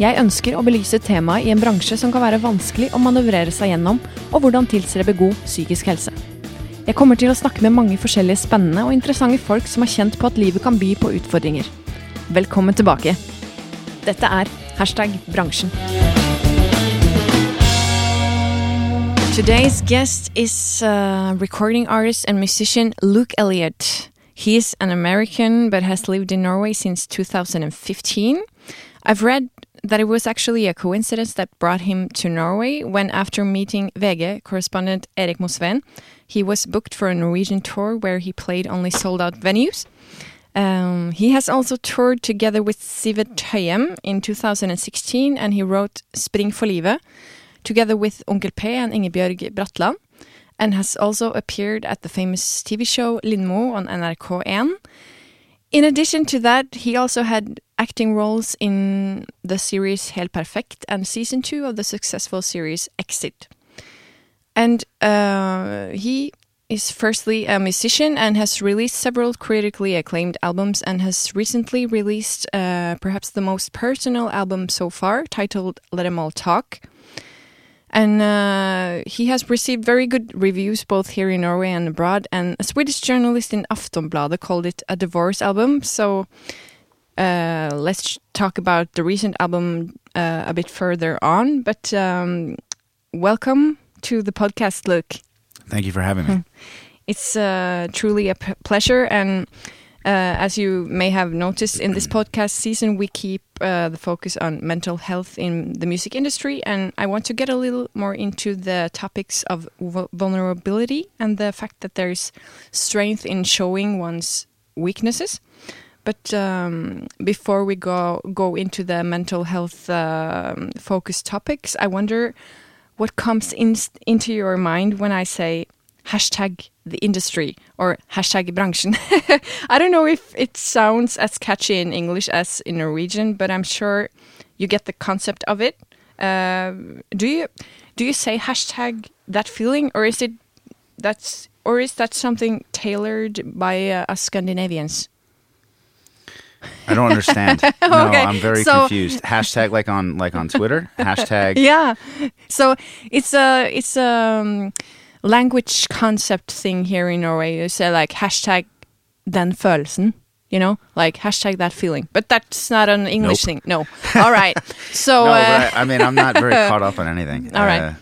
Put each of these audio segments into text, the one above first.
Jeg ønsker å belyse temaet i en bransje som kan være vanskelig å manøvrere seg gjennom, og hvordan tilstrebe god psykisk helse. Jeg kommer til å snakke med mange forskjellige spennende og interessante folk som har kjent på at livet kan by på utfordringer. Velkommen tilbake. Dette er hashtag bransjen. Today's guest is uh, recording artist and musician Luke Elliott. He is an American but has lived in Norway since 2015. I've read that it was actually a coincidence that brought him to Norway when, after meeting VG correspondent Erik Mosven, he was booked for a Norwegian tour where he played only sold out venues. Um, he has also toured together with Sivert Høyem in 2016 and he wrote Spring for livet together with Onkel P and Ingebjørg Bratland and has also appeared at the famous TV show Lindmo on NRK1. In addition to that, he also had acting roles in the series Helt Perfekt and season two of the successful series Exit. And uh, he is firstly a musician and has released several critically acclaimed albums and has recently released uh, perhaps the most personal album so far, titled Let 'Em All Talk. And uh, he has received very good reviews both here in Norway and abroad. And a Swedish journalist in Aftonbladet called it a divorce album. So uh, let's talk about the recent album uh, a bit further on. But um, welcome to the podcast, Luke. Thank you for having me. It's uh, truly a p- pleasure. And uh, as you may have noticed in this podcast season, we keep uh, the focus on mental health in the music industry. And I want to get a little more into the topics of vul- vulnerability and the fact that there's strength in showing one's weaknesses. But um, before we go go into the mental health um focused topics, I wonder what comes in, into your mind when I say hashtag the industry or hashtag bransjen. I don't know if it sounds as catchy in English as in Norwegian, but I'm sure you get the concept of it. Uh, do you do you say hashtag that feeling, or is it that's or is that something tailored by uh, us Scandinavians? I don't understand. No, Okay, I'm very so- confused. Hashtag like on like on Twitter. Hashtag. Yeah, so it's a it's a um, language concept thing here in Norway. You say like hashtag den følelsen, you know, like hashtag that feeling. But that's not an English Nope. thing. No. All right. So, No, uh, I, I mean I'm not very caught up on anything. All right. Uh,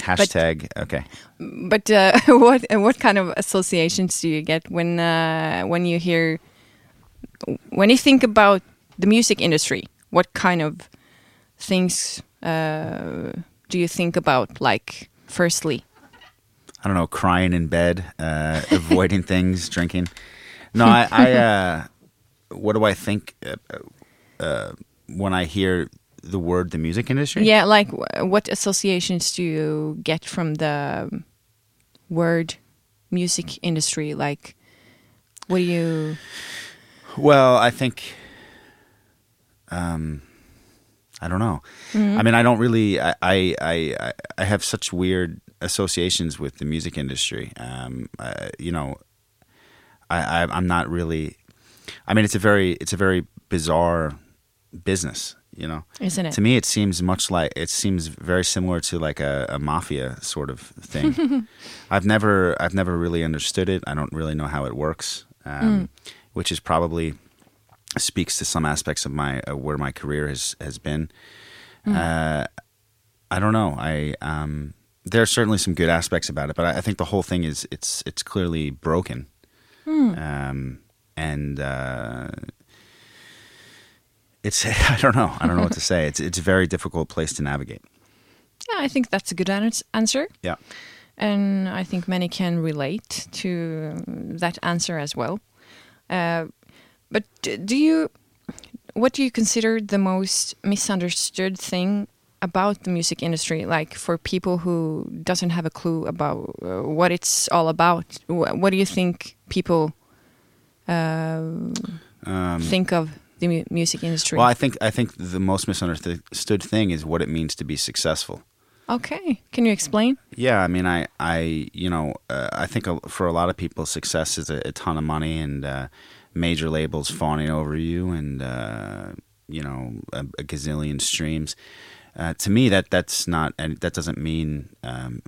hashtag. okay. but uh, what what kind of associations do you get when uh, when you hear when you think about the music industry? What kind of things uh, do you think about? Like, firstly, I don't know. Crying in bed. Uh, avoiding things. Drinking. No, I. I uh, what do I think uh, uh, when I hear the word the music industry? yeah, like what associations do you get from the word music industry? Like, what do you? Well, I think, um, I don't know. I mean, I don't really. I, I I I have such weird associations with the music industry. Um, uh, you know, I, I I'm not really. I mean, it's a very it's a very bizarre business. You know, Isn't it? to me, it seems much like it seems very similar to like a, a mafia sort of thing. I've never I've never really understood it. I don't really know how it works, um, which is probably speaks to some aspects of my uh, where my career has has been. Uh, I don't know. I um, there are certainly some good aspects about it, but I, I think the whole thing is it's it's clearly broken, um, and uh, it's I don't know. I don't know what to say. It's it's a very difficult place to navigate. Yeah, I think that's a good ans- answer. Yeah. and I think many can relate to that answer as well. Uh, but do you, what do you consider the most misunderstood thing about the music industry, like for people who doesn't have a clue about uh, what it's all about? Wh- what do you think people uh, Um, think of the mu- music industry? well, I think I think the most misunderstood thing is what it means to be successful. Okay, can you explain? Yeah, I mean, I, I, you know, uh, I think for a lot of people, success is a, a ton of money and uh, major labels fawning over you, and uh, you know, a, a gazillion streams. Uh, to me, that that's not, and that doesn't mean um,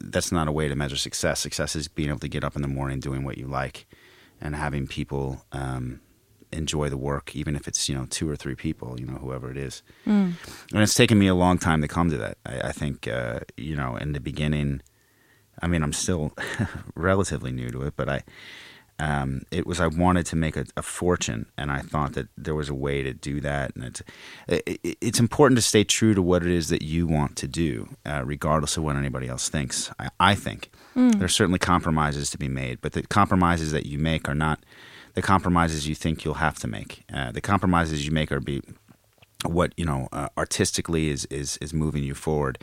that's not a way to measure success. Success is being able to get up in the morning doing what you like, and having people um, enjoy the work, even if it's you know two or three people, you know, whoever it is and it's taken me a long time to come to that. I, I think uh, you know, in the beginning, I mean, I'm still relatively new to it, but I, um, it was I wanted to make a, a fortune, and I thought that there was a way to do that, and it's it, it- it's important to stay true to what it is that you want to do, uh, regardless of what anybody else thinks. I, I think there's certainly compromises to be made, but the compromises that you make are not the compromises you think you'll have to make. Uh, the compromises you make are be what you know uh, artistically is is is moving you forward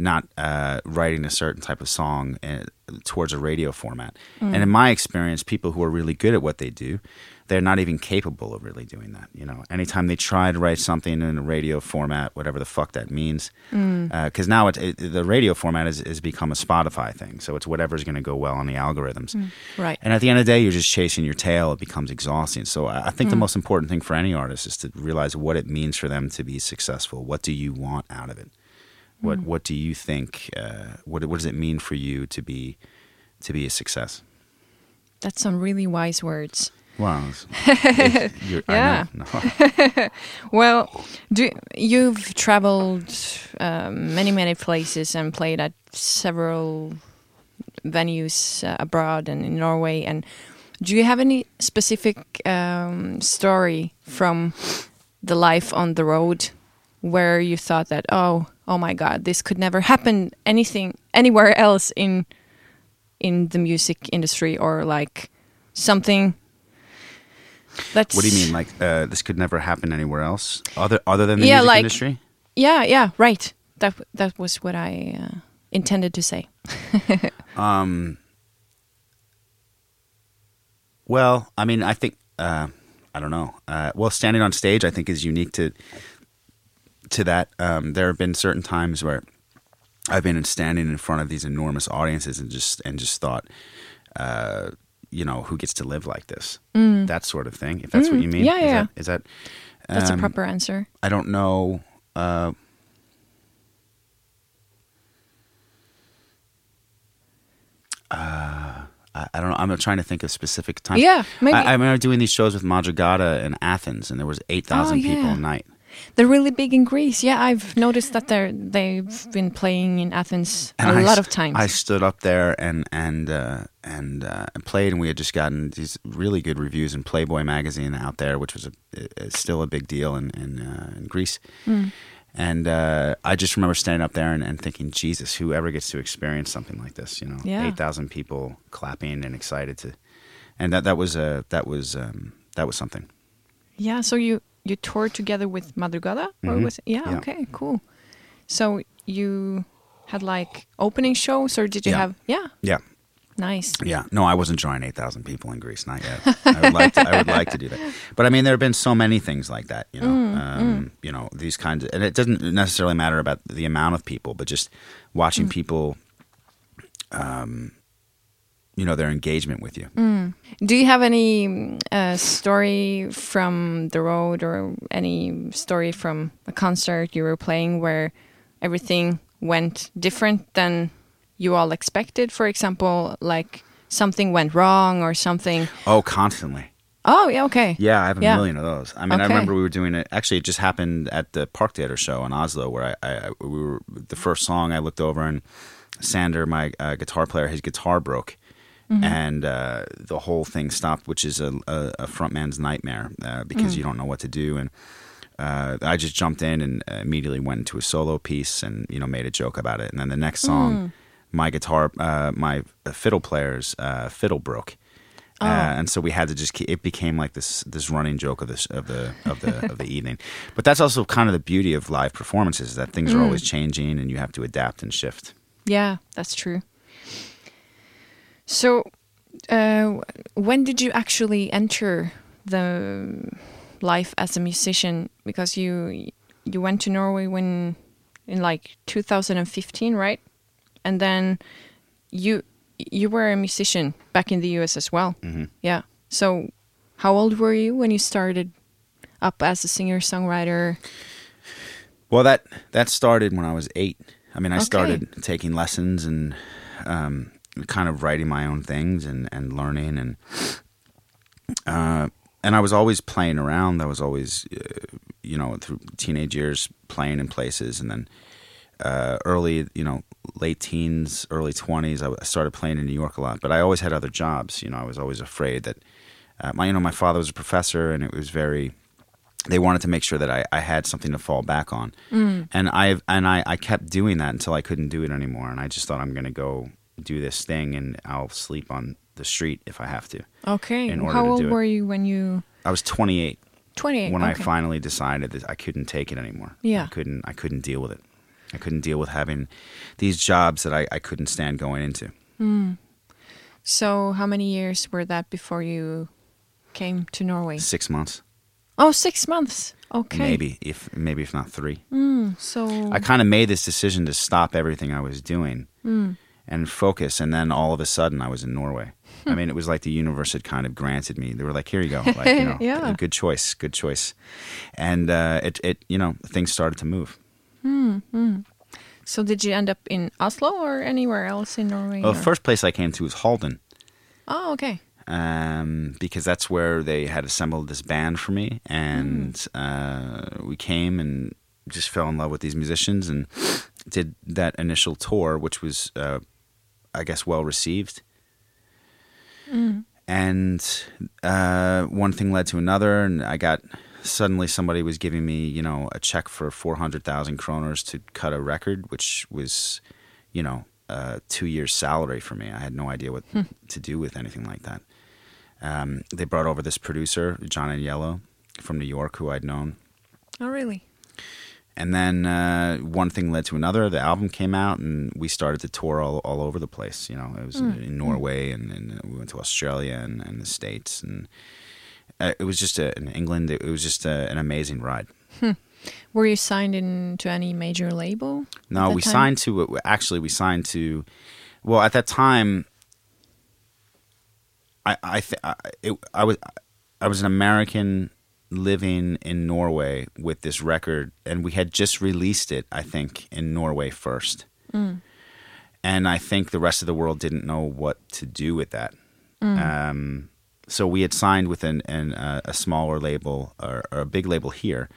not uh, writing a certain type of song uh, towards a radio format mm. and in my experience people who are really good at what they do they're not even capable of really doing that you know anytime they try to write something in a radio format whatever the fuck that means mm. uh, because now it, it, the radio format has, has become a spotify thing so it's whatever's going to go well on the algorithms mm. Right. and at the end of the day, you're just chasing your tail. It becomes exhausting. So I I think the most important thing for any artist is to realize what it means for them to be successful. What do you want out of it? What What do you think? Uh, what What does it mean for you to be to be a success? That's some really wise words. Wow, Yeah. No. Well, do you've traveled um, many many places and played at several venues uh, abroad and in Norway. And do you have any specific um, story from the life on the road where you thought that oh oh my god this could never happen anything anywhere else in in the music industry or like something that's What do you mean? Like uh, this could never happen anywhere else, other other than the Yeah, music like- industry? Yeah, yeah, right. That that was what I uh, intended to say. Um, well, I mean, I think uh, I don't know. Uh, well, standing on stage, I think, is unique to to that. Um, there have been certain times where I've been standing in front of these enormous audiences and just and just thought, uh, you know, who gets to live like this? That sort of thing. If that's what you mean, Mm. Yeah, is yeah. That, is that That's um, a proper answer. I don't know. Uh, uh, I, I don't know. I'm trying to think of specific times. Yeah, maybe. I, I remember doing these shows with Madrugada in Athens, and there was eight thousand Oh, people yeah. a night. They're really big in Greece. Yeah, I've noticed that they're they've been playing in Athens And a I lot of times. I stood up there and and uh, and uh, and played, and we had just gotten these really good reviews in Playboy magazine out there, which was a, is still a big deal in in, uh, in Greece. Hmm. And uh, I just remember standing up there and, and thinking, Jesus, whoever gets to experience something like this, you know, Yeah. eight thousand people clapping and excited to, and that that was uh, that was um, that was something. yeah, so you you toured together with Madrugada, or Mhm. was it? Yeah, Yeah. okay, cool. So you had like opening shows, or did you Yeah. have? Yeah, Yeah, nice. Yeah, no, I wasn't drawing eight thousand people in Greece, not yet. I would like to. I would like to do that, but I mean, there have been so many things like that. You know, um, you know these kinds, of, and it doesn't necessarily matter about the amount of people, but just watching people, um, you know, their engagement with you. Do you have any mm, uh, story from the road or any story from a concert you were playing where everything went different than you all expected? For example, like something went wrong or something. Oh, constantly. Oh, yeah, okay. Yeah, I have a Yeah. million of those. I mean, I remember we were doing it. Actually, it just happened at the Park Theater show in Oslo, where I, I we were the first song. I looked over and Sander, my uh, guitar player, his guitar broke, and uh, the whole thing stopped, which is a, a, a frontman's nightmare uh, because you don't know what to do. And uh, I just jumped in and immediately went into a solo piece and you know made a joke about it. And then the next song, my guitar, uh, my fiddle player's uh, fiddle broke. Oh. Uh, and so we had to just keep, it became like this this running joke of this of the of the of the evening. But that's also kind of the beauty of live performances that things are always changing and you have to adapt and shift. Yeah, that's true. So, uh, when did you actually enter the life as a musician? Because you you went to Norway when in like 2015, right? And then you you were a musician back in the US as well. Yeah. So, how old were you when you started up as a singer songwriter? Well, that that started when I was eight. I mean, I Okay. started taking lessons and um, kind of writing my own things and, and learning and uh, and I was always playing around. I was always, uh, you know, through teenage years playing in places, and then uh, early, you know, late teens, early twenties, I started playing in New York a lot. But I always had other jobs. You know, I was always afraid that uh, my, you know, my father was a professor, and it was very they wanted to make sure that I, I had something to fall back on. And I and I, I kept doing that until I couldn't do it anymore. And I just thought I'm going to go do this thing and I'll sleep on the street if I have to. Okay. In order How to old do it. were you when you I was 28 28? when I finally decided that I couldn't take it anymore. Yeah. I couldn't I couldn't deal with it. I couldn't deal with having these jobs that I, I couldn't stand going into. Hmm. So, how many years were that before you came to Norway? Six months, Oh, six months. Okay. maybe if maybe if not three. Hmm, so, I kind of made this decision to stop everything I was doing hmm. And focus. And then all of a sudden, I was in Norway. I mean, it was like the universe had kind of granted me. They were like, "Here you go, like you know, Yeah. good choice, good choice." And uh, it, it, you know, things started to move. so did you end up in Oslo or anywhere else in Norway? Well, or- the first place I came to was Halden. Oh, okay. um, because that's where they had assembled this band for me, and uh, we came and just fell in love with these musicians and did that initial tour, which was, uh, I guess, well received. And uh, one thing led to another, and I got suddenly somebody was giving me, you know, a check for four hundred thousand kroners to cut a record, which was, you know, uh, two years' salary for me. I had no idea what to do with anything like that. Um, they brought over this producer, John Agnello, from New York, who I'd known. Oh, really? And then uh, one thing led to another. The album came out, and we started to tour all, all over the place. You know, it was mm. in Norway, and, and uh, we went to Australia and, and the States, and uh, it was just a, in England. It, was just a, an amazing ride. Hmm. Were you signed into any major label? No, we time? signed to actually we signed to. Well, at that time, I I th- I, it, I was I was an American living in Norway with this record, and we had just released it. I think in Norway first, and I think the rest of the world didn't know what to do with that. Um, so we had signed with an, an uh, a smaller label or, or a big label here.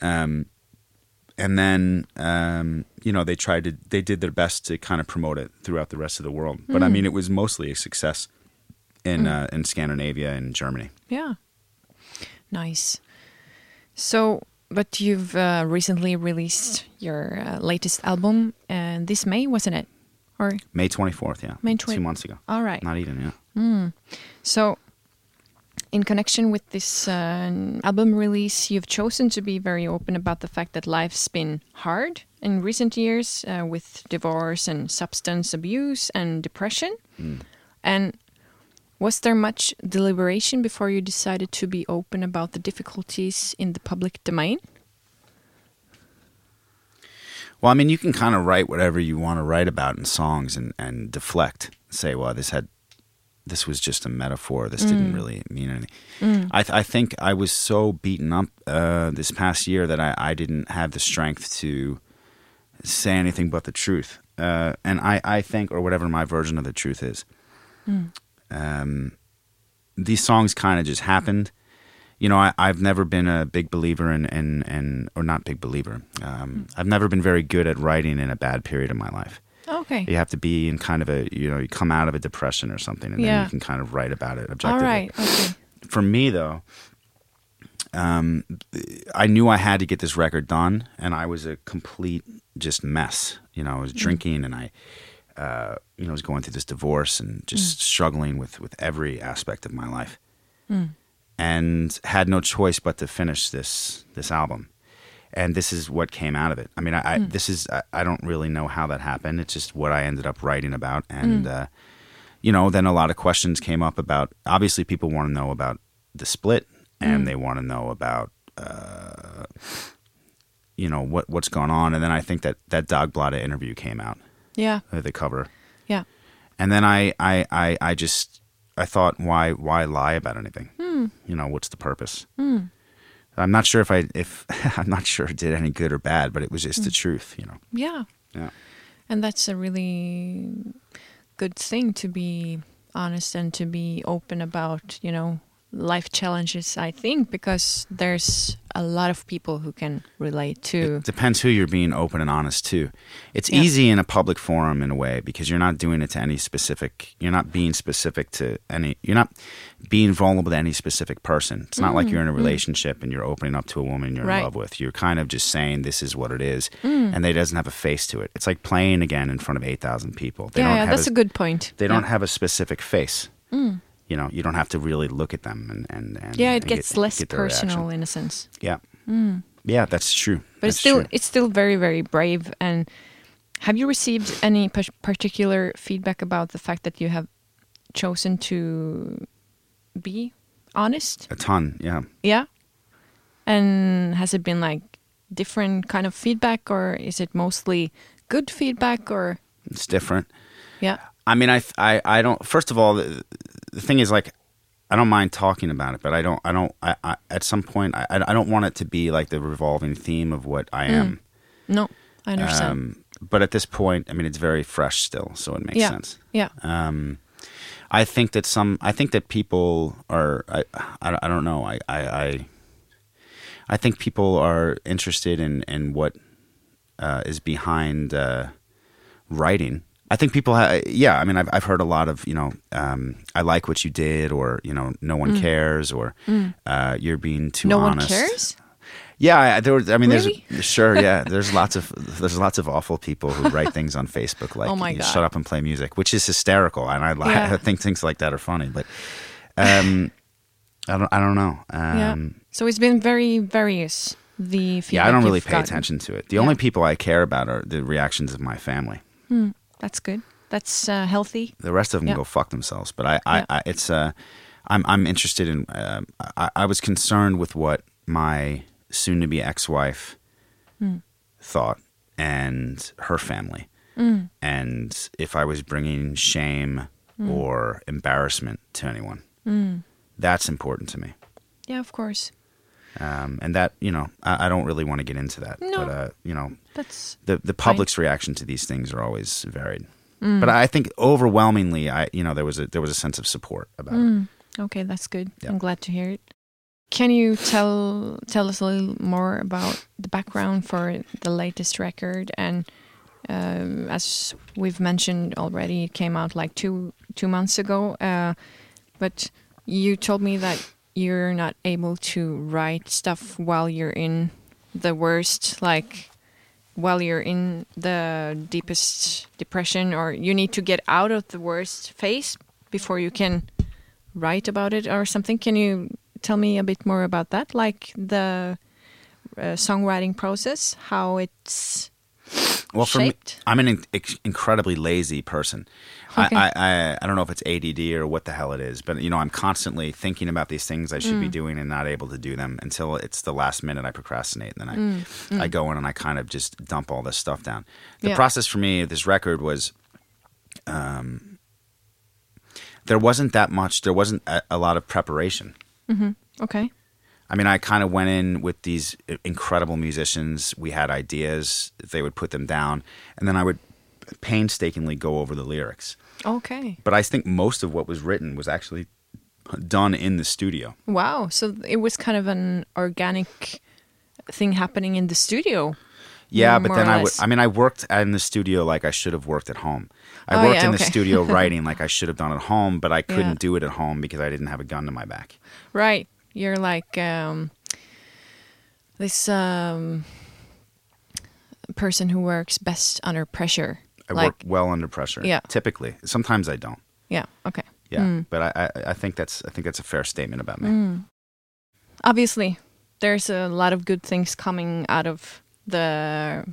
Um, and then um, you know they tried to they did their best to kind of promote it throughout the rest of the world. But I mean, it was mostly a success in uh, in Scandinavia and Germany. Yeah. Nice. So, but you've uh, recently released your uh, latest album, and this May, wasn't it? Or May twenty fourth, yeah, May two months ago. all right. Not even, yeah. So, in connection with this uh, album release, you've chosen to be very open about the fact that life's been hard in recent years uh, with divorce and substance abuse and depression. And was there much deliberation before you decided to be open about the difficulties in the public domain? Well, I mean, you can kind of write whatever you want to write about in songs and, and deflect. Say, well, this had, this was just a metaphor. This didn't really mean anything. I, th- I think I was so beaten up uh, this past year that I, I didn't have the strength to say anything but the truth. Uh, and I, I think, or whatever my version of the truth is, um, these songs kind of just happened you know, I, I've never been a big believer in, in, in or not big believer. Um, I've never been very good at writing in a bad period of my life. Okay. You have to be in kind of a, you know, you come out of a depression or something, and then you can kind of write about it All objectively. right. Okay. For me, though, um, I knew I had to get this record done, and I was a complete just mess. You know, I was drinking, and I, uh, you know, I was going through this divorce and just struggling with with every aspect of my life, and had no choice but to finish this this album. And this is what came out of it. I mean, I, I this is I, I don't really know how that happened. It's just what I ended up writing about, and uh, you know, then a lot of questions came up about. Obviously, people want to know about the split, and they want to know about uh, you know what what's gone on. And then I think that that Dagbladet interview came out, Yeah. the cover, Yeah. and then I I I, I just I thought why why lie about anything? Hmm. You know what's the purpose? Hmm. I'm not sure if I if I'm not sure it did any good or bad, but it was just the hmm. truth. You know. Yeah. Yeah. And that's a really good thing to be honest and to be open about, you know, life challenges, I think, because there's a lot of people who can relate to. It depends who you're being open and honest to. It's Yeah. easy in a public forum in a way because you're not doing it to any specific. You're not being specific to any. You're not being vulnerable to any specific person. It's not like mm-hmm. you're in a mm. relationship and you're opening up to a woman you're Mm-hmm. Right. in love with. You're kind of just saying this is what it is, mm. and they doesn't have a face to it. It's like playing again in front of eight thousand people. They yeah, yeah, that's a, a good point. They don't yeah. have a specific face. Mm. You know, you don't have to really look at them and and, and Yeah, it and gets get- less get their reaction. personal in a sense. Yeah, hmm. yeah, that's true. But That's it's still true. it's still very very brave. And have you received any particular feedback about the fact that you have chosen to be honest? a ton. Yeah. Yeah. And has it been like different kind of feedback, or is it mostly good feedback, or It's different. yeah, I mean, I, I, I don't. First of all, the, thing is, like, I don't mind talking about it, but I don't, I don't. I, I at some point, I, I don't want it to be like the revolving theme of what I am. no, I understand. Um, but at this point, I mean, it's very fresh still, so it makes yeah, sense. yeah, Um, I think that some. I think that people are. I, I, I don't know. I, I, I, I think people are interested in in what uh, is behind uh, writing. I think people. Ha- yeah. I mean, I've I've heard a lot of you know. Um, I like what you did, or you know, no one cares, or uh, you're being too Mm. no honest. one cares. Yeah, I, there. Were, I mean, Really? there's sure. Yeah, there's lots of there's lots of awful people who write things on Facebook like Oh my you God. "Shut up and play music," which is hysterical, and I, li- Yeah. I think things like that are funny. But um, I don't. I don't know. Um, yeah, so it's been very various. The yeah, I don't really pay gotten. attention to it. The Yeah. only people I care about are the reactions of my family. That's good. That's uh, healthy. The rest of them Yeah. go fuck themselves. But I, I, Yeah. I it's uh, I'm I'm interested in. Um, I, I was concerned with what my soon-to-be ex-wife Hmm. thought and her family, and if I was bringing shame Hmm. or embarrassment to anyone. That's important to me. Yeah, of course. Um, and that you know, I, I don't really want to get into that. No. But uh, you know, That's the the public's reaction to these things are always varied. But I think overwhelmingly, I you know there was a there was a sense of support about it. okay. That's good. Yeah. I'm glad to hear it. Can you tell tell us a little more about the background for the latest record? And um, as we've mentioned already, it came out like two two months ago. Uh, but you told me that you're not able to write stuff while you're in the worst, like while you're in the deepest depression, or you need to get out of the worst phase before you can write about it or something. Can you tell me a bit more about that, like the uh, songwriting process, how it's Well, for shaped? me, I'm an in- incredibly lazy person. Okay. I, I, I I don't know if it's ADD or what the hell it is, but you know I'm constantly thinking about these things I should be Mm. doing and not able to do them until it's the last minute. I procrastinate and then I Mm. I go in and I kind of just dump all this stuff down. The Yeah. process for me this record was. Um, there wasn't that much. There wasn't a, a lot of preparation. Okay. I mean, I kind of went in with these uh, incredible musicians. We had ideas. They would put them down, and then I would painstakingly go over the lyrics. Okay. But I think most of what was written was actually done in the studio. Wow. So it was kind of an organic thing happening in the studio. Yeah, but then I would I mean, I worked in the studio like I should have worked at home. I Oh, worked yeah, in the studio writing like I should have done at home, but I couldn't Yeah. do it at home because I didn't have a gun to my back. Right. You're like um, this um, person who works best under pressure. I Like- work well under pressure. Yeah. Typically. Sometimes I don't. Yeah. Okay. Yeah. But I, I, I think that's I think that's a fair statement about me. Mm. Obviously, there's a lot of good things coming out of the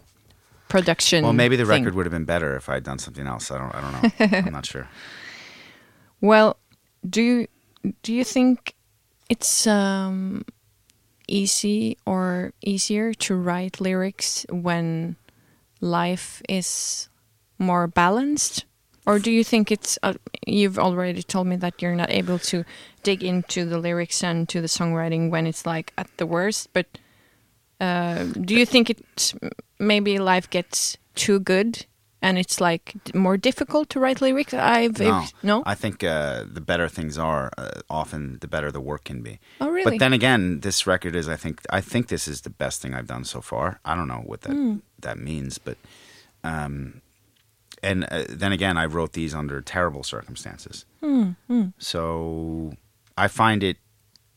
production. Well, maybe the thing. record would have been better if I had done something else. I don't I don't know. I'm not sure. Well, do you do you think it's um, easy or easier to write lyrics when life is more balanced, or do you think it's? Uh, you've already told me that you're not able to dig into the lyrics and to the songwriting when it's like at the worst. But uh, do you think it maybe life gets too good? And it's like more difficult to write lyrics. I've No, no. I think uh, the better things are, uh, often the better the work can be. oh really? But then again, this record is I think I think this is the best thing I've done so far. I don't know what that Hmm. that means, but um, and uh, then again, I wrote these under terrible circumstances. Hmm, So I find it.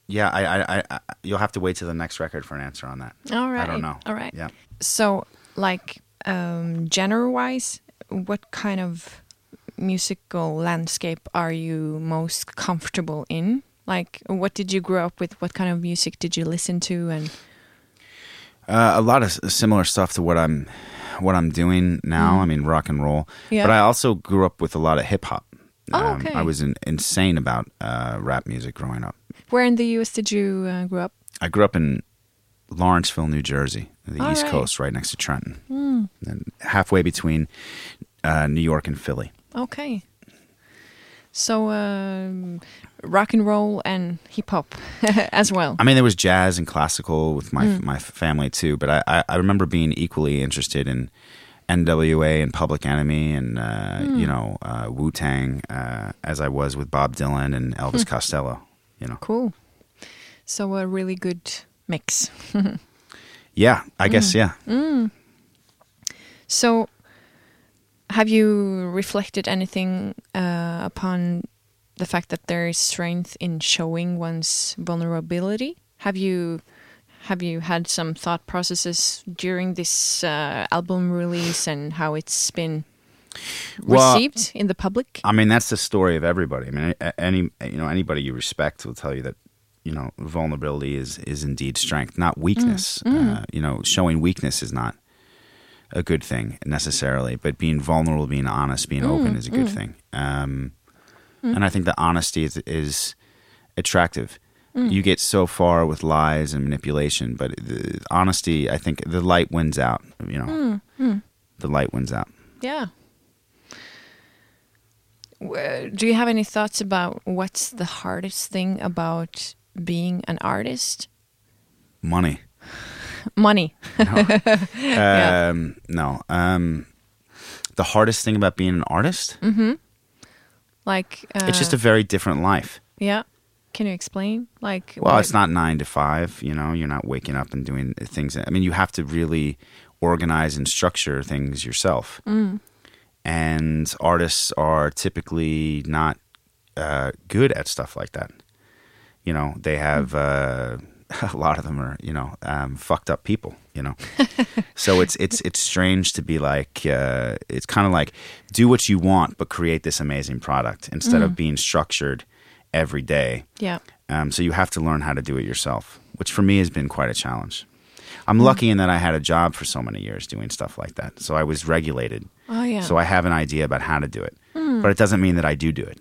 Yeah, I, I, I, I, you'll have to wait till the next record for an answer on that. All right. I don't know. All right. Yeah. So, like, um, genre-wise, what kind of musical landscape are you most comfortable in? Like, what did you grow up with? What kind of music did you listen to? And Uh, a lot of similar stuff to what I'm what I'm doing now. I mean, rock and roll. Yeah. But I also grew up with a lot of hip hop. Oh, okay. I was in, insane about uh, rap music growing up. where in the U.S. did you uh, grow up? I grew up in Lawrenceville, New Jersey, the All East right. Coast, right next to Trenton, and halfway between uh, New York and Philly. Okay. So, um, rock and roll and hip hop as well. I mean, there was jazz and classical with my Hmm. my family too, but I, I, I remember being equally interested in NWA and Public Enemy and uh, Hmm. you know uh, Wu Tang uh, as I was with Bob Dylan and Elvis Hmm. Costello. You know, Cool. So, a really good mix. yeah, I guess yeah. So, have you reflected anything uh, upon the fact that there is strength in showing one's vulnerability? Have you have you had some thought processes during this uh, album release and how it's been Well, received in the public? I mean, that's the story of everybody. I mean, any you know anybody you respect will tell you that you know vulnerability is is indeed strength, not mm, weakness. Mm. Uh, you know, showing weakness is not a good thing necessarily, but being vulnerable, being honest, being open mm, is a good thing. Um, And I think the honesty is is attractive. You get so far with lies and manipulation, but the honesty, I think, the light wins out. You know, the light wins out. Yeah. Do you have any thoughts about what's the hardest thing about being an artist? Money. Money. Yeah. Um, no. Um, the hardest thing about being an artist, Like uh, it's just a very different life. yeah. Can you explain? Like Well, it's not nine to five. You know, you're not waking up and doing things. I mean, you have to really organize and structure things yourself. And artists are typically not uh, good at stuff like that. You know, they have uh, a lot of them are you know um, fucked up people. You know, so it's it's it's strange to be like uh, it's kind of like do what you want, but create this amazing product instead of being structured every day. Yeah. Um, so you have to learn how to do it yourself, which for me has been quite a challenge. I'm lucky in that I had a job for so many years doing stuff like that. So I was regulated. Oh yeah. So I have an idea about how to do it. But it doesn't mean that I do do it.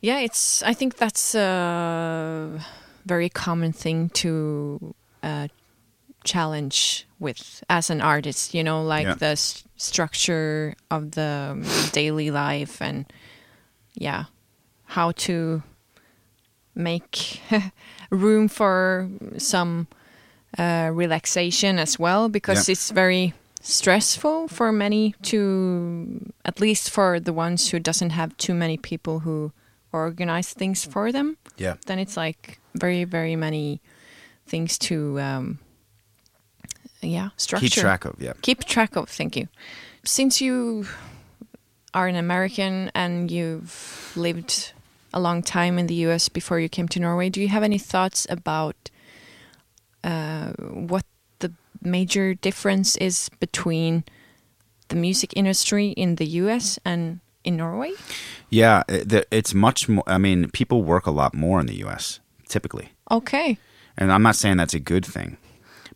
Yeah, it's. I think that's a very common thing to uh, challenge with as an artist. You know, like Yeah. the s- structure of the um, daily life and yeah, how to make room for some uh, relaxation as well because Yeah. it's very stressful for many to at least for the ones who doesn't have too many people who organize things for them Yeah. then it's like very very many things to um yeah structure Keep track of, yeah. keep track of thank you since you are an american and you've lived a long time in the us before you came to norway do you have any thoughts about uh, what the major difference is between the music industry in the U.S. and in Norway? Yeah, it's much more. I mean, people work a lot more in the U.S. typically, Okay. and I'm not saying that's a good thing,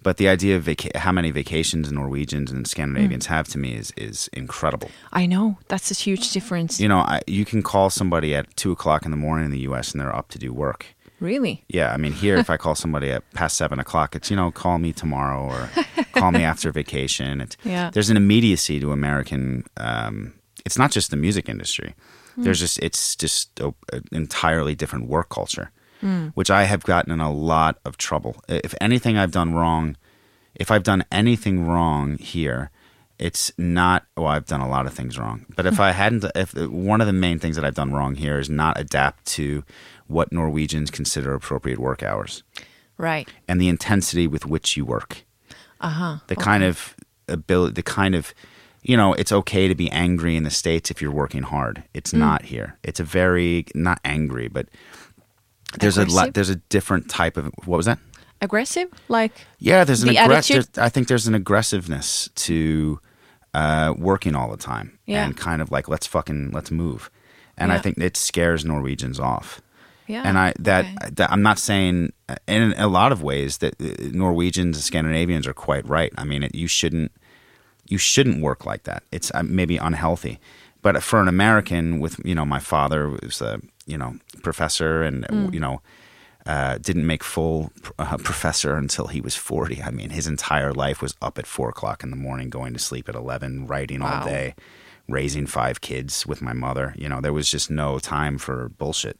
but the idea of vaca- how many vacations Norwegians and Scandinavians have to me is is incredible. I know that's a huge difference. You know, I, you can call somebody at two o'clock in the morning in the U.S. and they're up to do work. Really? Yeah, I mean, here if I call somebody at past seven o'clock, it's you know, call me tomorrow or call me after vacation. It's, Yeah. There's an immediacy to American. Um, it's not just the music industry. There's just it's just a, an entirely different work culture, which I have gotten in a lot of trouble. If anything I've done wrong, if I've done anything wrong here, it's not. Well, I've done a lot of things wrong, but if I hadn't, if one of the main things that I've done wrong here is not adapt to what Norwegians consider appropriate work hours Right. and the intensity with which you work. Uh huh. The kind of ability, the kind of, you know, it's okay to be angry in the States if you're working hard. It's not here. It's a very, not angry, but there's a lot, there's a different type of, what was that? Aggressive? Like, Yeah, there's an The aggressive. I think there's an aggressiveness to uh, working all the time Yeah. and kind of like let's fucking let's move, and I think it scares Norwegians off. yeah. And I that, okay. that I'm not saying uh, in a lot of ways that uh, Norwegians and Scandinavians are quite right. I mean, it, you shouldn't you shouldn't work like that. It's uh, maybe unhealthy, but for an American with you know my father was a you know professor and Mm. you know uh, didn't make full uh, professor until he was 40. I mean, his entire life was up at four o'clock in the morning, going to sleep at 11, writing all day, raising five kids with my mother. You know, there was just no time for bullshit.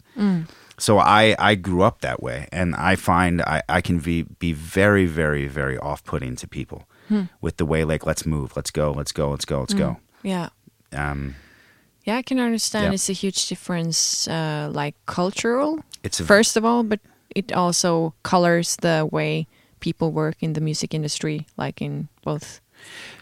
So I, I grew up that way, and I find I, I can be, be very, very, very off putting to people with the way, like, let's move, let's go, let's go, let's go, let's go. yeah. Um, Yeah, I can understand. Yeah. It's a huge difference, uh, like cultural, it's a, first of all, but it also colors the way people work in the music industry, like in both.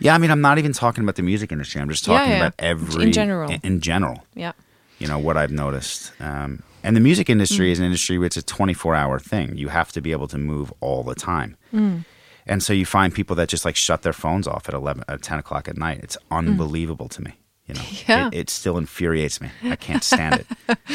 yeah, I mean, I'm not even talking about the music industry. I'm just talking yeah. about every, In general. in, general. Yeah. you know what I've noticed. Um, and the music industry is an industry where it's a 24 hour thing. You have to be able to move all the time. And so you find people that just like shut their phones off at 11, at 10 o'clock at night. It's unbelievable to me. You know, Yeah. it, it still infuriates me. I can't stand it.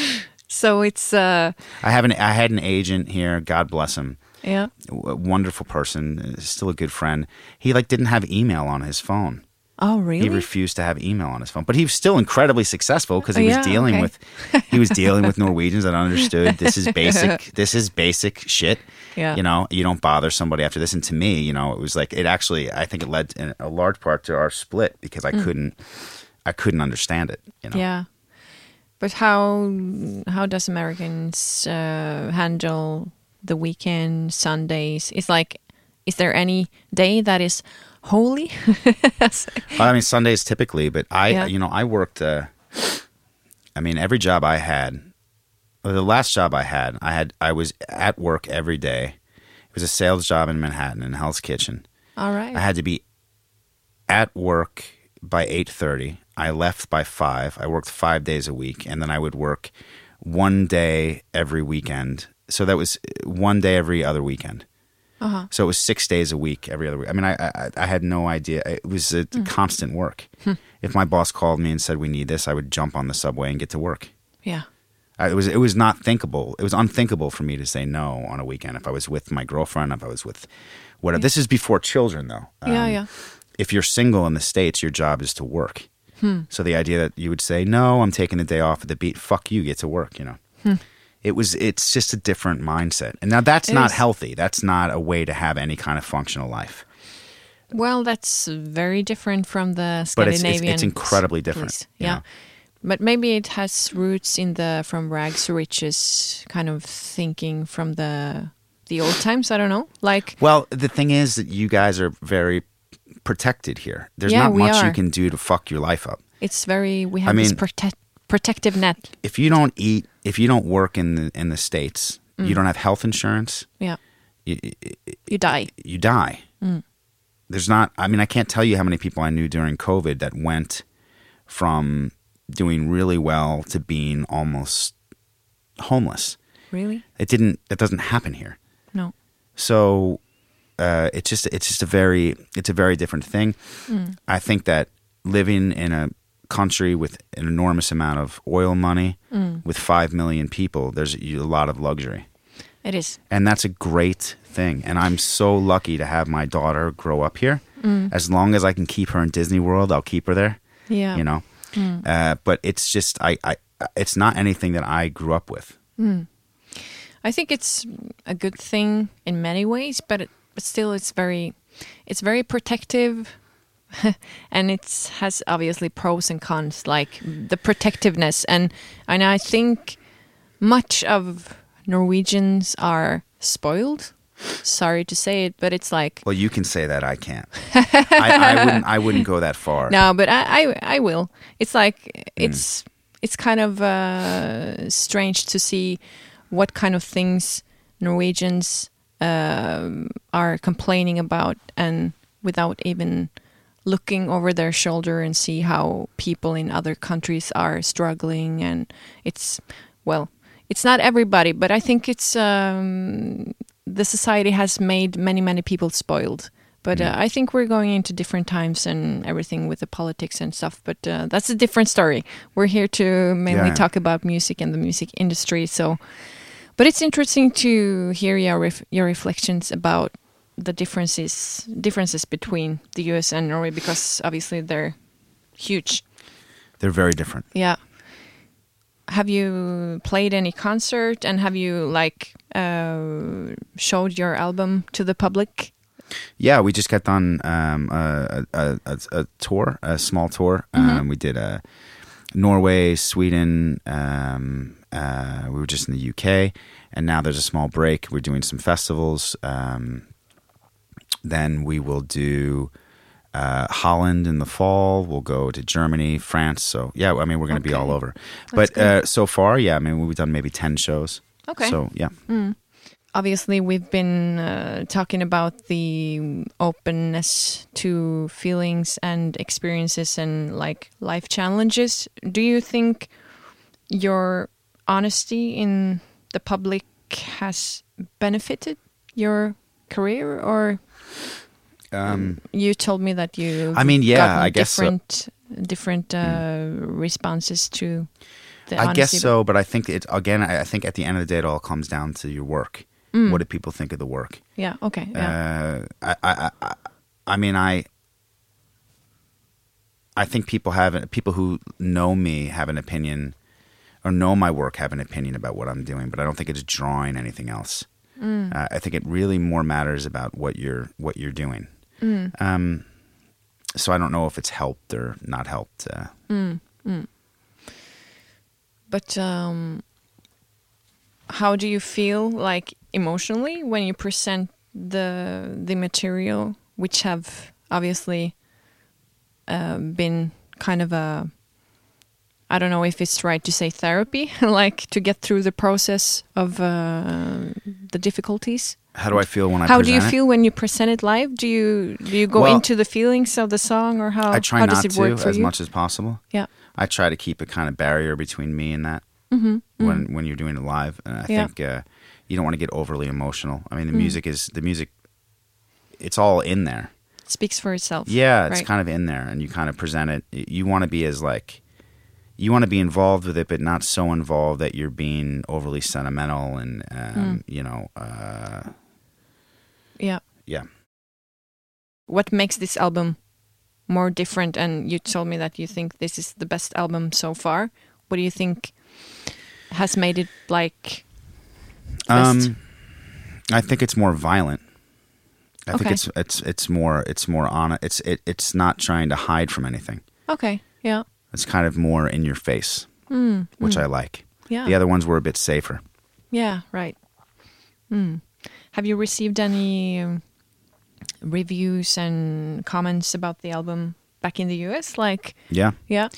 So it's uh, I have an, I had an agent here. God bless him. yeah. A wonderful person, uh, still a good friend. He like didn't have email on his phone. Oh, really? He refused to have email on his phone, but he was still incredibly successful because he Oh, was dealing okay. with he was dealing with Norwegians that understood this is basic this is basic shit. Yeah. You know, you don't bother somebody after this. And to me, you know, it was like it actually I think it led in a large part to our split because I couldn't I couldn't understand it. You know. Mm. Yeah. But how how does Americans uh, handle the weekend, Sundays? It's like, is there any day that is holy? I mean Sundays typically, but I Yeah. you know I worked. Uh, I mean every job I had, the last job I had, I had I was at work every day. It was a sales job in Manhattan in Hell's Kitchen. All right. I had to be at work by eight thirty. I left by five. I worked five days a week, and then I would work one day every weekend. So that was one day every other weekend. Uh-huh. So it was six days a week every other week. I mean, I I, I had no idea. It was a constant work. if my boss called me and said we need this, I would jump on the subway and get to work. yeah. I, it was it was not thinkable. It was unthinkable for me to say no on a weekend if I was with my girlfriend, if I was with whatever. This is before children, though. yeah, Um, yeah. If you're single in the states, your job is to work. Hmm. So the idea that you would say no, I'm taking a day off at the beat. Fuck you, get to work. You know. It was. It's just a different mindset, and now that's. It not is. healthy. That's not a way to have any kind of functional life. Well, that's very different from the But it's- it's- Scandinavian. it's incredibly different, place. Yeah. know. But maybe it has roots in the from rags to riches kind of thinking from the the old times. I don't know. Like Well, the thing is that you guys are very protected here. There's Yeah, not much you can do to fuck your life up. it's very we have I this mean- protect protective net. if you don't eat, if you don't work in the in the states, Mm. you don't have health insurance. Yeah. You, You die. you die. Mm. There's not. I mean, I can't tell you how many people I knew during COVID that went from doing really well to being almost homeless. Really? It didn't. That doesn't happen here. No. So uh, it's just it's just a very it's a very different thing. I think that living in a country with an enormous amount of oil money, mm. with five million people, there's a lot of luxury. It is. and that's a great thing. And i'm so lucky to have my daughter grow up here. Mm. As long as i can keep her in disney world i'll keep her there Yeah. you know? Mm. Uh, but it's just I, I it's not anything that i grew up with. I think it's a good thing in many ways, but it, but still, it's very, it's very protective, and it has obviously pros and cons, like the protectiveness, and and I think much of Norwegians are spoiled. Sorry to say it, but it's like well you can say that i can't I, I wouldn't i wouldn't go that far no, but I, I, I will. It's like it's it's kind of uh, strange to see what kind of things Norwegians um, are complaining about, and without even looking over their shoulder and see how people in other countries are struggling. And it's well, it's not everybody, but I think it's um, the society has made many many people spoiled. But uh, I think we're going into different times and everything with the politics and stuff. But uh, that's a different story. We're here to mainly Yeah. talk about music and the music industry. So, but it's interesting to hear your ref- your reflections about the differences differences between the U.S. and Norway because obviously they're huge. they're very different Yeah. Have you played any concert and have you like uh, showed your album to the public? Yeah, we just got done um, a, a, a, a tour, a small tour. Um, we did a Norway, Sweden. Um, uh, we were just in the UK, and now there's a small break. We're doing some festivals. Um, then we will do uh, Holland in the fall. We'll go to Germany, France. So yeah, I mean we're going to be all over. That's but uh, so far, yeah, I mean we've done maybe ten shows. Okay. So yeah. obviously we've been uh, talking about the openness to feelings and experiences and like life challenges do you think your honesty in the public has benefited your career or Um, you told me that you I mean, yeah, I guess so. Hmm. different different uh, responses to the I guess so, but I think it again. I I think at the end of the day, it all comes down to your work. What do people think of the work? yeah okay yeah Uh, I, I, I, I mean, I, I think people have people who know me have an opinion, or know my work have an opinion about what I'm doing, but I don't think it's drawing anything else. Uh, I think it really more matters about what you're what you're doing. Um, so I don't know if it's helped or not helped. Uh, But um, how do you feel like emotionally when you present the the material, which have obviously uh, been kind of a I don't know if it's right to say therapy, like to get through the process of uh, the difficulties. how do I feel when I how do you it? feel when you present it live? Do you do you go Well, into the feelings of the song, or how I try how not does it work to for as you? much as possible. yeah, I try to keep a kind of barrier between me and that Mm-hmm. when when you're doing it live, and I Yeah. think uh, you don't want to get overly emotional. I mean, the Mm. music is the music; it's all in there. it speaks for itself. Yeah, it's right. kind of in there, and you kind of present it. You want to be as like, you want to be involved with it, but not so involved that you're being overly sentimental and um, Mm. you know, uh, yeah. yeah. what makes this album more different and you told me that you think this is the best album so far what do you think has made it like best? Um, I think it's more violent. I Okay. think it's it's it's more it's more on it's it, it's not trying to hide from anything. okay yeah It's kind of more in your face, mm, which mm, I like. yeah The other ones were a bit safer. yeah right mm. have you received any um, reviews and comments about the album back in the us like Yeah. yeah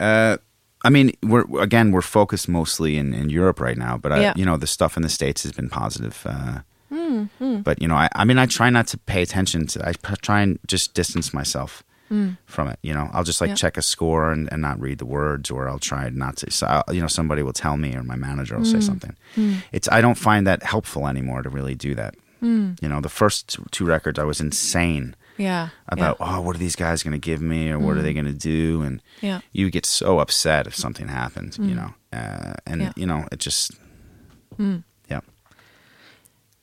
Uh, I mean, we're again we're focused mostly in, in Europe right now, but I, Yeah. you know the stuff in the states has been positive. Uh, mm, mm, but you know, I, I mean, I try not to pay attention to. I try and just distance myself mm. from it. You know, I'll just like Yeah. check a score and, and not read the words, or I'll try not to. So I'll, you know, somebody will tell me, or my manager will say Mm. something. Mm. It's I don't find that helpful anymore to really do that. Mm. You know, the first two records I was insane Yeah. about oh what are these guys going to give me or what are they going to do and Yeah. you get so upset if something happens you know uh, and Yeah. you know it just yeah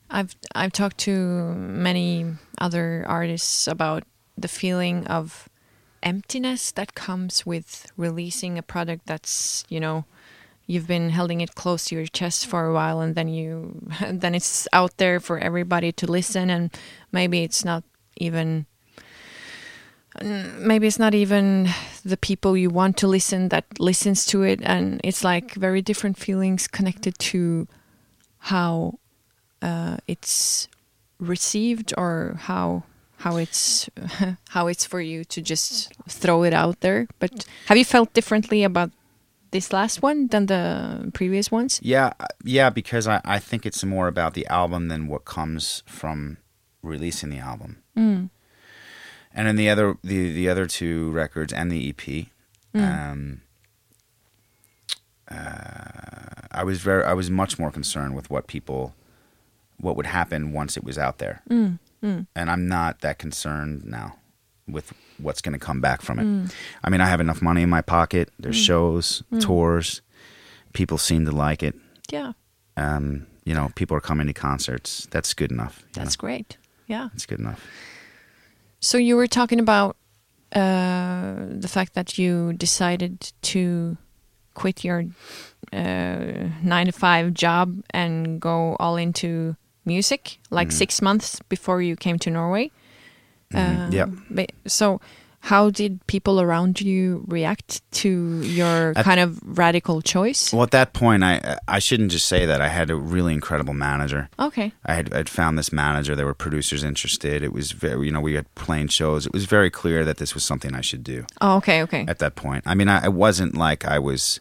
I've I've talked to many other artists about the feeling of emptiness that comes with releasing a product that's you know you've been holding it close to your chest for a while and then you then it's out there for everybody to listen and maybe it's not even maybe it's not even the people you want to listen that listens to it and it's like very different feelings connected to how uh, it's received or how how it's how it's for you to just throw it out there but have you felt differently about this last one than the previous ones yeah uh, yeah because I, I think it's more about the album than what comes from releasing the album mm. and in the other the the other two records and the EP um uh, I was very I was much more concerned with what people what would happen once it was out there Mm. Mm. and I'm not that concerned now with what's going to come back from it. Mm. I mean, I have enough money in my pocket. There's shows, tours. People seem to like it. yeah Um, you know, people are coming to concerts. That's good enough. that's know? great yeah That's good enough. So you were talking about uh, the fact that you decided to quit your uh, nine to five job and go all into music, like six months before you came to Norway. Mhm. Uh, Yep. So, how did people around you react to your At- kind of radical choice? Well, at that point, I I shouldn't just say that. I had a really incredible manager. Okay. I had I'd found this manager. There were producers interested. It was very, you know, we had playing shows. It was very clear that this was something I should do. Oh, okay. Okay. at that point. I mean, I, it wasn't like I was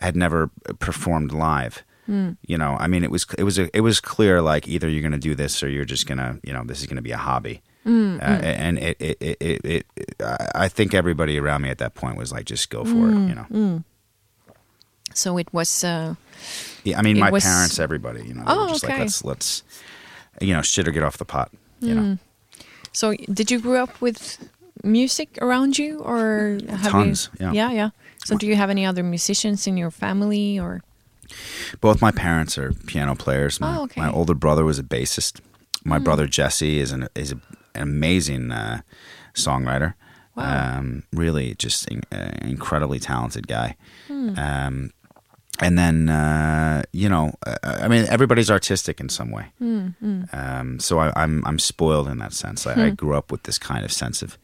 I had never performed live. Hmm. You know, I mean, it was it was a, it was clear like either you're going to do this or you're just going to you know this is going to be a hobby. Hmm, hmm. Uh, and it it, it, it, it I think everybody around me at that point was like, just go for it. You know, So it was. Uh, yeah, I mean, my was- parents, everybody, you know, Oh, just okay. like, let's let's you know, shit or get off the pot. You know, So, did you grow up with music around you, or have Tons, You, yeah. yeah, yeah. So, do you have any other musicians in your family, or both my parents are piano players. My, Oh, okay. my older brother was a bassist. My brother Jesse is an is a, an amazing uh, songwriter. Wow. Um, really, just in, uh, incredibly talented guy. Um, and then uh, you know, uh, I mean, everybody's artistic in some way. Um, so I, I'm I'm spoiled in that sense. I, I grew up with this kind of sense of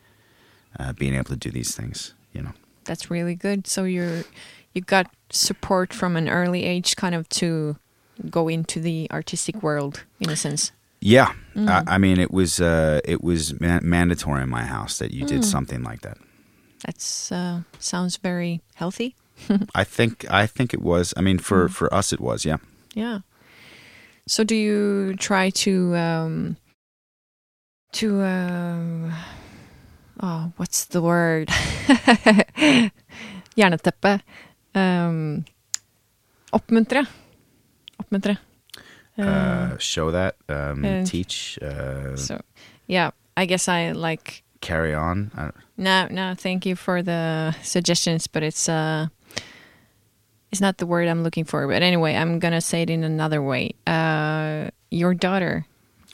uh, being able to do these things. You know. that's really good? So you're you got support from an early age, kind of to go into the artistic world, in a sense. Yeah, I, I mean, it was uh, it was ma- mandatory in my house that you Mm. did something like that. That's uh, sounds very healthy. I think I think it was. I mean, for Mm. for us, it was. Yeah. Yeah. So do you try to um to uh oh what's the word? Hjerneteppe. Um oppmuntre. Oppmuntre. Uh, Uh, show that. Um, and- teach. Uh, so yeah, I guess I like carry on. I, no no thank you for the suggestions, but it's uh it's not the word I'm looking for. But anyway, I'm gonna say it in another way. Uh your daughter.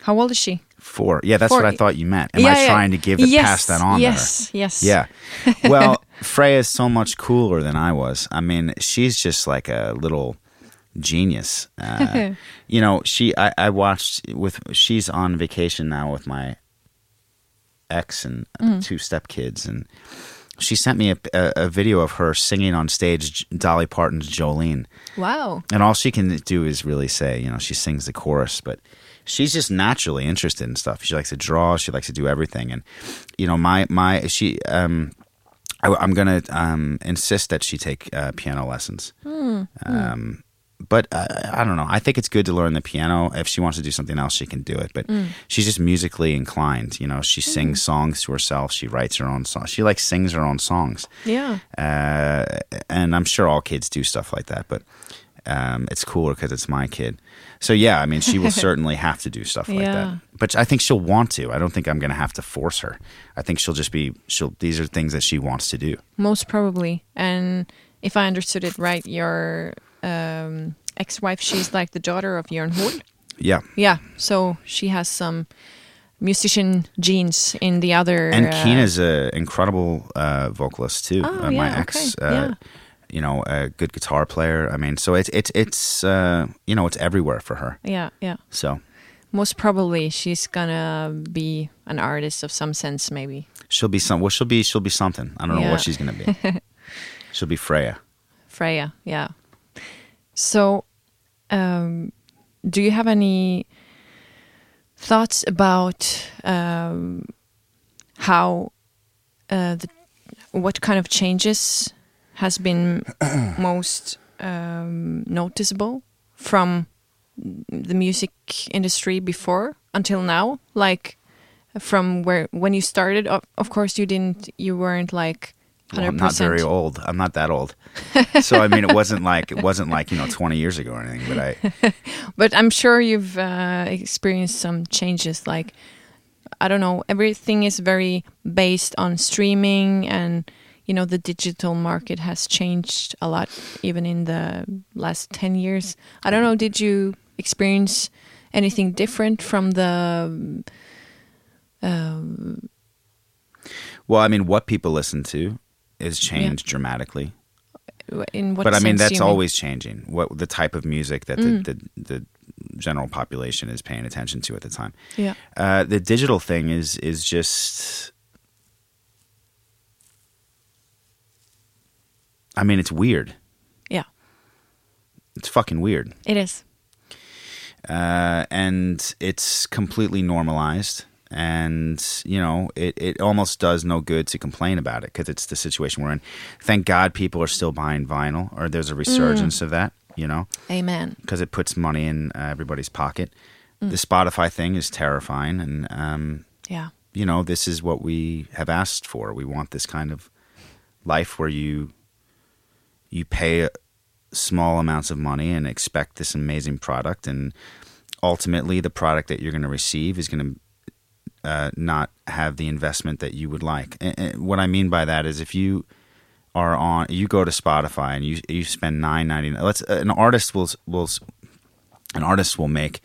How old is she? Four. Yeah, that's Four. what I thought you meant. Am Yeah, I yeah. trying to give it yes, pass that on? Yes, yes. Yeah. Well, Freya's so much cooler than I was. I mean, she's just like a little genius. Uh, you know, she. I, I watched with. She's on vacation now with my ex and Mm. two stepkids, and she sent me a, a, a video of her singing on stage Dolly Parton's Jolene. Wow. And all she can do is really say, you know, she sings the chorus, but she's just naturally interested in stuff. She likes to draw. She likes to do everything. And, you know, my, my, she, um, I, I'm going to um, insist that she take uh, piano lessons. Um, but uh, I don't know. I think it's good to learn the piano. If she wants to do something else, she can do it. But she's just musically inclined. You know, she sings songs to herself. She writes her own songs. She like sings her own songs Yeah. uh, and I'm sure all kids do stuff like that, but um, it's cooler because it's my kid. So yeah, I mean, she will certainly have to do stuff like Yeah, that. but I think she'll want to. I don't think I'm going to have to force her. I think she'll just be she'll these are things that she wants to do. Most probably. And if I understood it right, your um, ex-wife, she's like the daughter of Jørn Hoel. Yeah. Yeah. So she has some musician genes in the other. And uh, Keena's an incredible uh, vocalist too. Oh, uh, my yeah, ex, okay, uh, yeah. You know, a good guitar player. I mean, so it's it's it's uh, you know it's everywhere for her. Yeah, yeah. So Most probably she's gonna be an artist of some sense, maybe. she'll be some. Well, she'll be she'll be something. I don't know what she's gonna be. she'll be Freya. Freya, yeah. So, um, do you have any thoughts about um, how uh, the what kind of changes has been most um, noticeable from the music industry before until now? Like from where when you started, of, of course you didn't, you weren't like. 100%. Well, I'm not very old. I'm not that old. so I mean, it wasn't like it wasn't like you know 20 years ago or anything. But I But I'm sure you've uh, experienced some changes. Like, I don't know, everything is very based on streaming, and you know, the digital market has changed a lot, even in the last 10 years. I don't know, did you experience anything different from the. Um, well, I mean, what people listen to is changed dramatically. in what but I mean, that's you mean? always changing. What the type of music that Mm. the, the the general population is paying attention to at the time. Yeah. Uh, the digital thing is is just. I mean, it's weird. Yeah, It's fucking weird, it is. uh, and it's completely normalized. And you know, it, it almost does no good to complain about it because it's the situation we're in. Thank God, people are still buying vinyl, or there's a resurgence of that. You know, Amen. because it puts money in uh, everybody's pocket. The Spotify thing is terrifying, and um, Yeah. you know this is what we have asked for. We want this kind of life where you you pay small amounts of money and expect this amazing product, and ultimately the product that you're going to receive is going to uh, not have the investment that you would like. And, and what I mean by that is if you are on, you go to Spotify and you you spend nine ninety nine. Let's an artist will will an artist will make,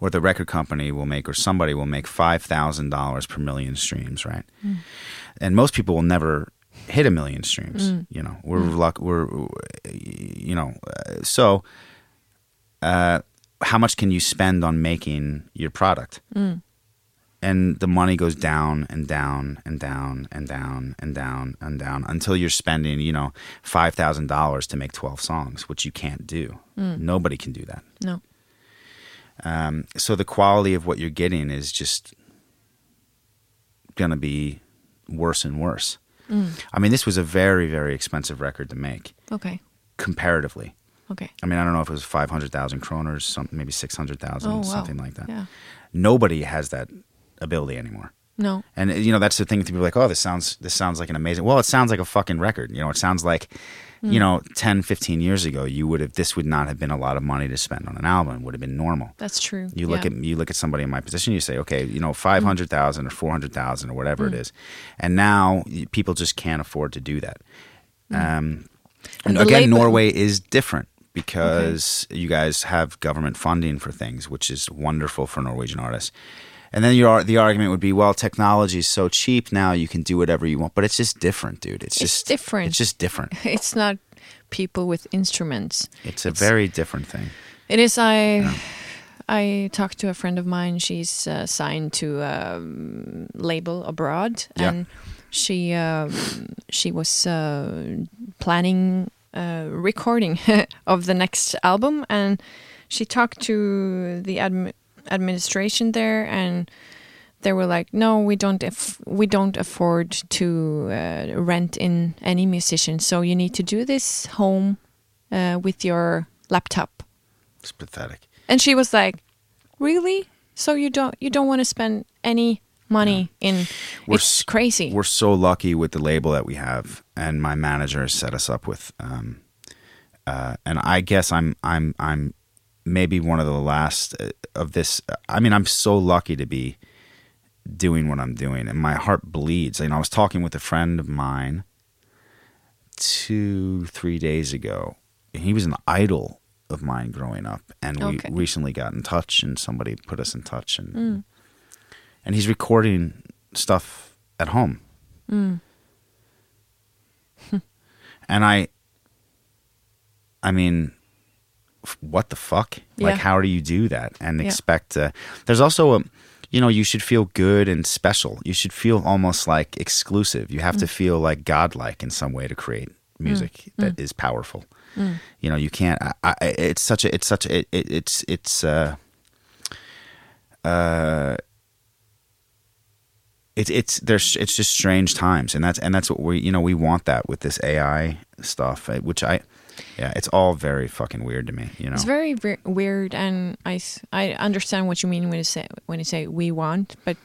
or the record company will make, or somebody will make five thousand dollars per million streams, right? And most people will never hit a million streams. You know, we're luck. We're you know, uh, so. Uh, how much can you spend on making your product? and the money goes down and down and down and down and down and down until you're spending, you know, five thousand dollars to make twelve songs, which you can't do. Nobody can do that. No. Um, so the quality of what you're getting is just gonna be worse and worse. I mean, this was a very, very expensive record to make Okay. comparatively. Okay. I mean, I don't know if it was five hundred thousand kroners, some maybe six hundred thousand, Oh, wow. something like that. Yeah. Nobody has that ability anymore. No. And you know that's the thing. People are like, "Oh, this sounds this sounds like an amazing." Well, it sounds like a fucking record. You know, it sounds like, you hmm. know, 10, 15 years ago, you would have this would not have been a lot of money to spend on an album. It would have been normal. That's true. You look Yeah. at you look at somebody in my position. You say, okay, you know, five hundred thousand or four hundred thousand or whatever it hmm. is, and now people just can't afford to do that. Hmm. Um, and And again, Norway is different because you guys have government funding for things, which is wonderful for Norwegian artists. And then your the argument would be, well, technology is so cheap now, you can do whatever you want. But it's just different, dude. It's, It's just different. It's just different. It's not people with instruments. It's a very different thing. It is. I I talked to a friend of mine. She's uh, signed to a um, label abroad, Yeah. and she um, she was uh, planning uh, recording of the next album, and she talked to the admi- administration there, and they were like, "No, we don't. We don't afford to uh, rent in any musician. So you need to do this home uh, with your laptop." It's pathetic. And she was like, "Really? So you don't you don't want to spend any money in? We're it's crazy. We're so lucky with the label that we have, and my manager has set us up with. Um, uh, and I guess I'm I'm I'm maybe one of the last uh, of this. I mean, I'm so lucky to be doing what I'm doing, and my heart bleeds. You know, I was talking with a friend of mine two, three days ago. He was an idol of mine growing up, and we Okay. recently got in touch, and somebody put us in touch, and and he's recording stuff at home, and I, I mean, what the fuck? Like, how do you do that and Yeah. expect? Uh, there's also a, you know, you should feel good and special. You should feel almost like exclusive. You Mm. have to feel like godlike in some way to create music that is powerful. You know, you can't. I, I, it's such a. It's such a. It, it, it's it's. Uh, uh, it's it's there's it's just strange times, and that's and that's what we you know we want that with this AI stuff, uh, which I, yeah, it's all very fucking weird to me. You know, It's very ver- weird, and I I understand what you mean when you say when you say we want, but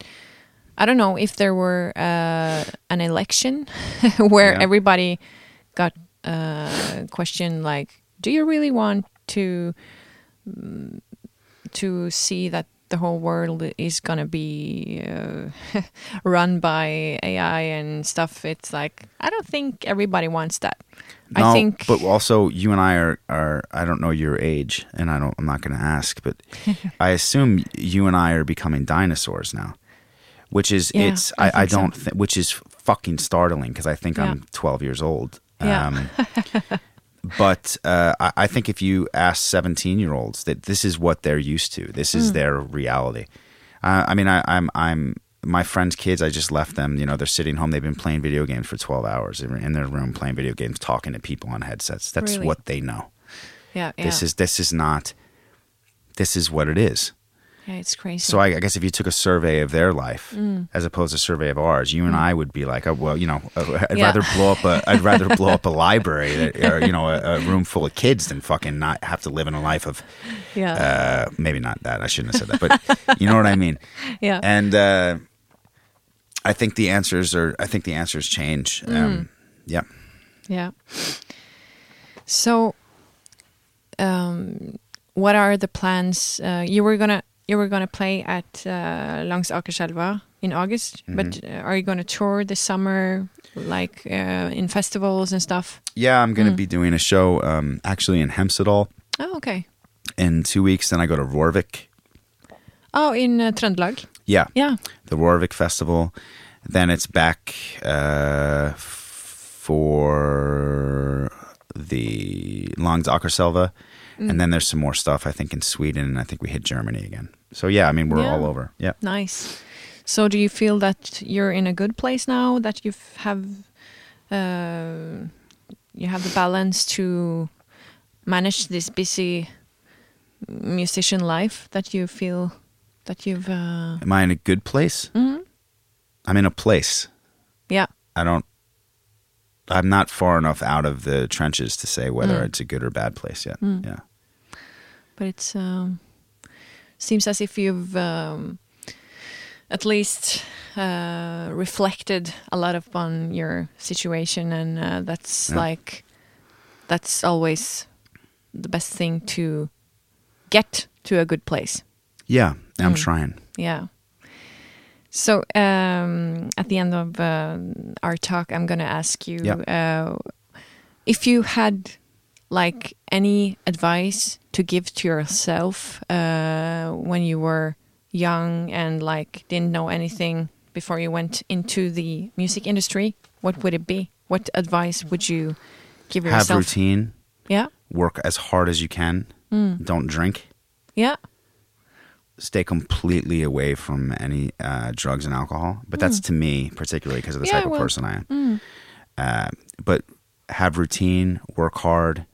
I don't know if there were uh, an election where Yeah. everybody got uh, questioned like, do you really want to mm, to see that the whole world is gonna be uh, run by AI and stuff? It's like I don't think everybody wants that. I No, think but also you and I are are I don't know your age, and I don't I'm not going to ask, but I assume you and I are becoming dinosaurs now, which is Yeah, it's I I, I, don't thi- which is fucking startling because I think Yeah. I'm 12 years old. Yeah. Um, but uh, I, I think if you ask 17 year olds that this is what they're used to, this Mm. is their reality. Uh, I mean, I, I'm I'm my friends' kids. I just left them. You know, they're sitting home. They've been playing video games for 12 hours. They're in their room playing video games, talking to people on headsets. That's Really? what they know. yeah, yeah, This is this is not. This is what it is. Yeah, it's crazy. So I, I guess if you took a survey of their life as opposed to a survey of ours, you and I would be like, oh, well, you know, uh, I'd Yeah. rather blow up a I'd rather blow up a library that, or you know a, a room full of kids than fucking not have to live in a life of yeah, uh, maybe not that I shouldn't have said that, but you know what I mean. yeah. And uh, I think the answers are I think the answers change. Um, yeah. Yeah. So, um, what are the plans? Uh, you were gonna you were gonna play at uh, Langs Akerselva in August, but Mm-hmm. uh, are you gonna tour this summer, like uh, in festivals and stuff? Yeah, I'm going to be doing a show um, actually in Hemsedal Oh, okay. in two weeks. Then I go to Rorvik. Oh, in uh, Trøndelag. Yeah, Yeah. the Rorvik Festival. Then it's back uh, for the Langs Akerselva. Mm. And then there's some more stuff, I think, in Sweden. And I think we hit Germany again. So, yeah, I mean, we're Yeah. all over. Yeah. Nice. So, do you feel that you're in a good place now? That you have, uh, you have the balance to manage this busy musician life? That you feel that you've, uh, Am I in a good place? mhm. I'm in a place. yeah, I don't. I'm not far enough out of the trenches to say whether Mm. it's a good or bad place yet. Mm. Yeah. but it's um, seems as if you've um, at least uh, reflected a lot upon your situation, and uh, that's Yeah. like that's always the best thing to get to a good place. Yeah, I'm Mm. trying. Yeah. So um, at the end of uh, our talk, I'm going to ask you uh, if you had like any advice to give to yourself uh, when you were young and like didn't know anything before you went into the music industry. What would it be? What advice would you give yourself? Have routine. Yeah. Work as hard as you can. Mm. Don't drink. Yeah. Stay completely away from any uh, drugs and alcohol. But that's to me, particularly because of the Mm. Yeah, type of well, person I am. Mm. Uh, but have routine, work hard,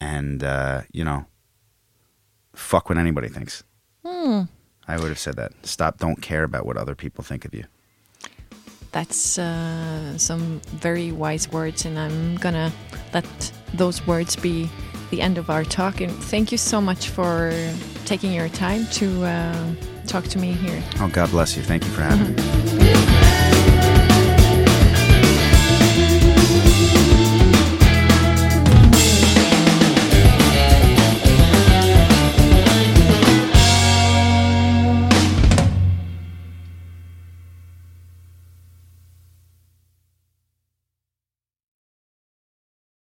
and uh, you know, fuck what anybody thinks. Mm. I would have said that. Stop. Don't care about what other people think of you. That's uh, some very wise words, and I'm gonna let those words be the end of our talk. And thank you so much for taking your time to uh, talk to me here. Oh, God bless you. Thank you for having me.